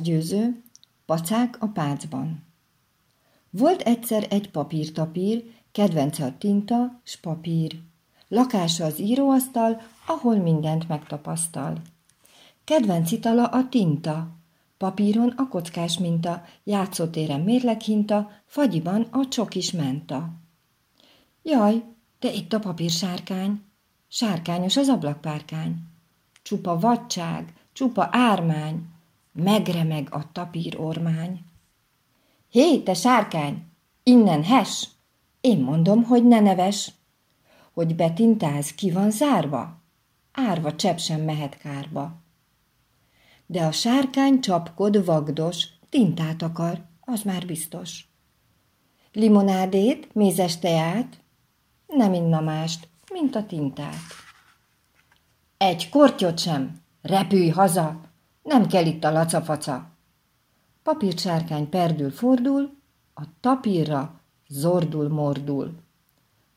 győző, pacák a pácban. Volt egyszer egy papírtapír, kedvence a tinta s papír. Lakása az íróasztal, ahol mindent megtapasztal. Kedvenc itala a tinta, papíron a kockás minta, játszótéren mérleghinta, fagyiban a csokis menta. Jaj, de itt a papírsárkány, sárkányos az ablakpárkány. Csupa vadság, csupa ármány, megremeg a tapír ormány. Hé, te sárkány, innen hes! Én mondom, hogy ne neves. Hogy betintáz, ki van zárva? Árva csepp sem mehet kárba. De a sárkány csapkod vagdos, tintát akar, az már biztos. Limonádét, mézes teát, nem inna mást, mint a tintát. Egy kortyot sem, repülj haza, nem kell itt a lacafaca. Papírsárkány perdül fordul, a tapírra zordul mordul.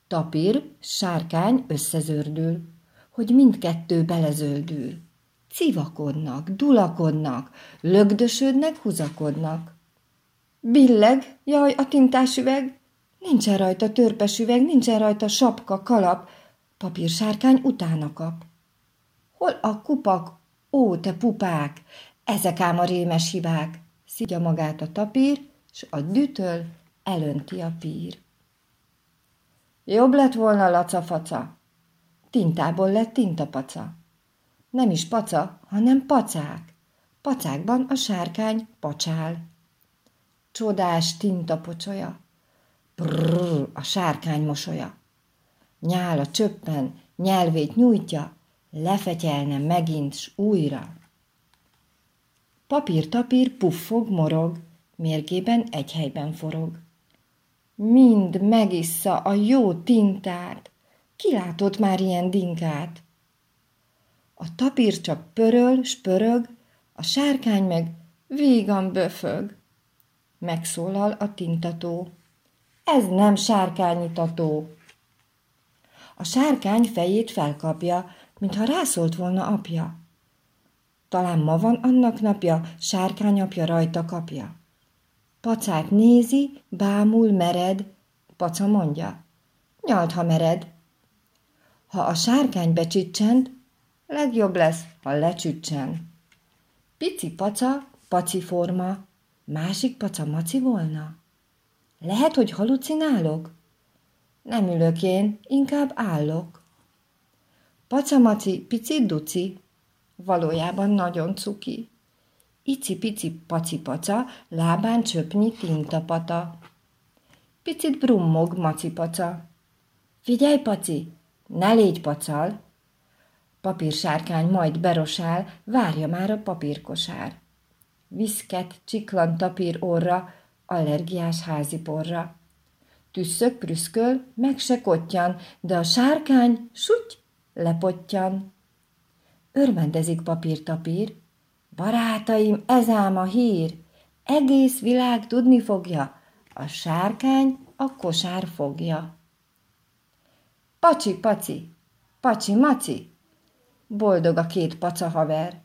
Tapír, sárkány összezördül, hogy mindkettő belezöldül. Civakodnak, dulakodnak, lögdösödnek, húzakodnak. Billeg, jaj, a tintás üveg, nincsen rajta törpes üveg, nincsen rajta sapka, kalap, papírsárkány utána kap. Hol a kupak, ó, te pupák, ezek ám a rémes hibák, szidja magát a tapír, s a dütöl elönti a pír. Jobb lett volna lacafaca, tintából lett tintapaca. Nem is paca, hanem pacák. Pacákban a sárkány pacsál. Csodás tintapocsolya, brrr, a sárkány mosolya. Nyála csöppen, nyelvét nyújtja, lefegyelne megint s újra. Papír-tapír puffog, morog, mérgében egy helyben forog. Mind megissza a jó tintát, ki látott már ilyen dinkát? A tapír csak pöröl, spörög, a sárkány meg vígan böfög. Megszólal a tintató. Ez nem sárkányitató. A sárkány fejét felkapja, mintha rászólt volna apja. Talán ma van annak napja, sárkány apja rajta kapja. Pacát nézi, bámul, mered, paca mondja. Nyalt, ha mered. Ha a sárkány becsicsent, legjobb lesz, ha lecsüccsen. Pici paca, paci forma, másik paca maci volna? Lehet, hogy halucinálok? Nem ülök én, inkább állok. Pacamaci, pici duci, valójában nagyon cuki. Ici-pici pacipaca, lábán csöpnyi tintapata. Picit brummog macipaca. Figyelj, paci, ne légy pacal! Papírsárkány majd berosál, várja már a papírkosár. Viszket, csiklan tapír orra, allergiás házi porra. Tüsszök prüszköl, meg se kottyan, de a sárkány suty lepottyan. Örvendezik papír-tapír. Barátaim, ez ám a hír. Egész világ tudni fogja, a sárkány a kosár fogja. Pacsi, paci, pacsi, maci, boldog a két paca haver.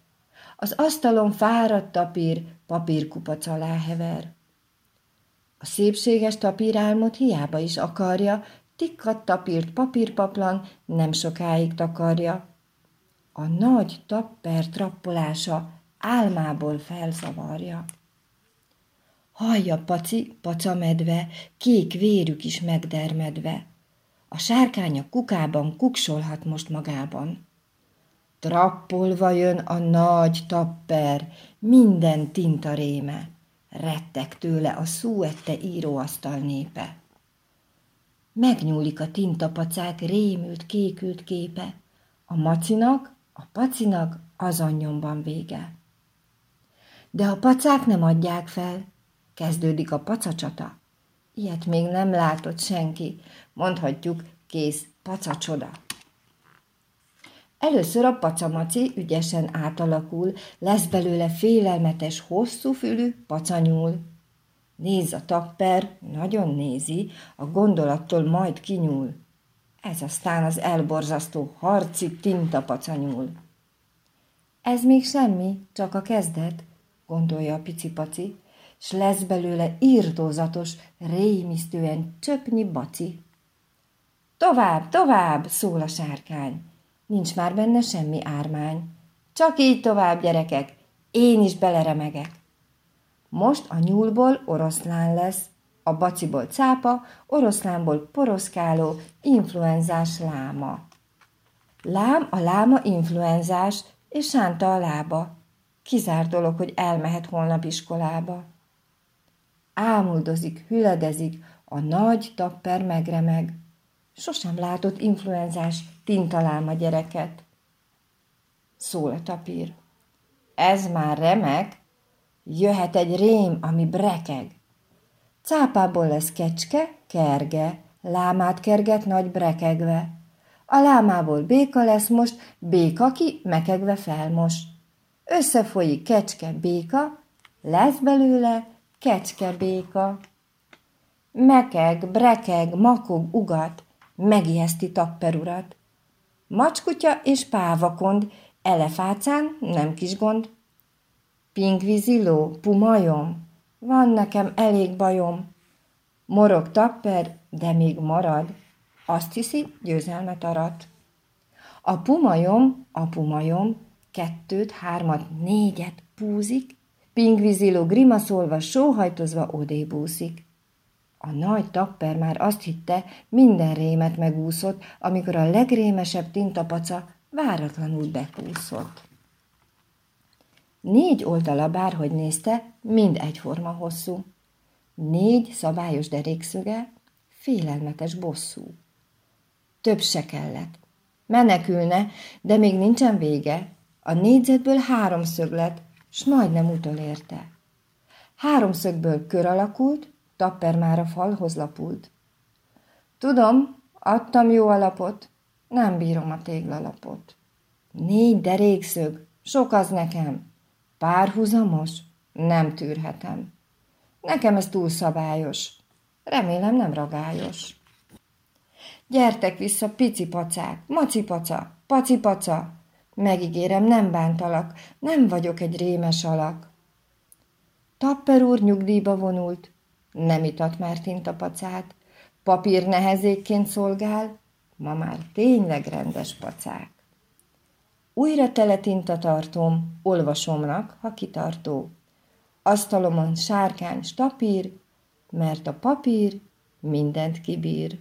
Az asztalon fáradt tapír, papírkupac alá hever. A szépséges tapírálmot hiába is akarja, tikkat tapírt papírpaplan nem sokáig takarja. A nagy tapper trappolása álmából felzavarja. Hallja paci, paca medve, kék vérük is megdermedve. A sárkány a kukában kuksolhat most magában. Trappolva jön a nagy tapper, minden tinta réme. Rettek tőle a szúette íróasztal népe. Megnyúlik a tintapacák rémült, kékült képe. A macinak, a pacinak azonnyomban vége. De a pacák nem adják fel. Kezdődik a pacacsata. Ilyet még nem látott senki. Mondhatjuk, kész pacacsoda. Először a pacamaci ügyesen átalakul, lesz belőle félelmetes, hosszú fülű pacanyúl. Néz a tapper, nagyon nézi, a gondolattól majd kinyúl. Ez aztán az elborzasztó harci tinta pacanyúl. Ez még semmi, csak a kezdet. gondolja a pici-paci, s lesz belőle írtózatos, rémisztően csöpnyi baci. Tovább, tovább, szól a sárkány. Nincs már benne semmi ármány. Csak így tovább, gyerekek, én is beleremegek. Most a nyúlból oroszlán lesz, a baciból cápa, oroszlánból poroszkáló, influenzás láma. Lám a láma influenzás, és sánta a lába. Kizár dolog, hogy elmehet holnap iskolába. Ámuldozik, hüledezik, a nagy tapper megremeg. Sosem látott influenzás tintaláma gyereket. Szól a tapír. Ez már remek, jöhet egy rém, ami brekeg. Cápából lesz kecske, kerge, lámát kerget nagy brekegve. A lámából béka lesz most, béka ki mekegve felmos. Összefolyik kecske, béka, lesz belőle kecske, béka. Mekeg, brekeg, makog, ugat, megijeszti tapperurat. Macskutya és pávakond, elefácán nem kis gond. Pingviziló, pumajom, van nekem elég bajom. Morog tapper, de még marad. Azt hiszi, győzelmet arat. A pumajom, a pumajom, kettőt, hármat, négyet púzik, pingviziló grimaszolva, sóhajtozva odébúszik. A nagy tapper már azt hitte, minden rémet megúszott, amikor a legrémesebb tintapaca váratlanul bekúszott. Négy oldala bárhogy nézte, mind egyforma hosszú. Négy szabályos derékszöge, félelmetes bosszú. Több se kellett. Menekülne, de még nincsen vége. A négyzetből háromszög lett, s majdnem utolérte. Háromszögből kör alakult, tapper már a falhoz lapult. Tudom, adtam jó alapot, nem bírom a téglalapot. Négy derékszög, sok az nekem. Párhuzamos? Nem tűrhetem. Nekem ez túl szabályos. Remélem nem ragályos. Gyertek vissza, pici pacák, maci paca, paci paca. Megígérem, nem bántalak, nem vagyok egy rémes alak. Tapper úr nyugdíjba vonult, nem itat már tintapacát, papír nehezékként szolgál, ma már tényleg rendes pacák. Újra tele tintatartóm, olvasomnak, ha kitartó. Asztalomon sárkány stapír, mert a papír mindent kibír.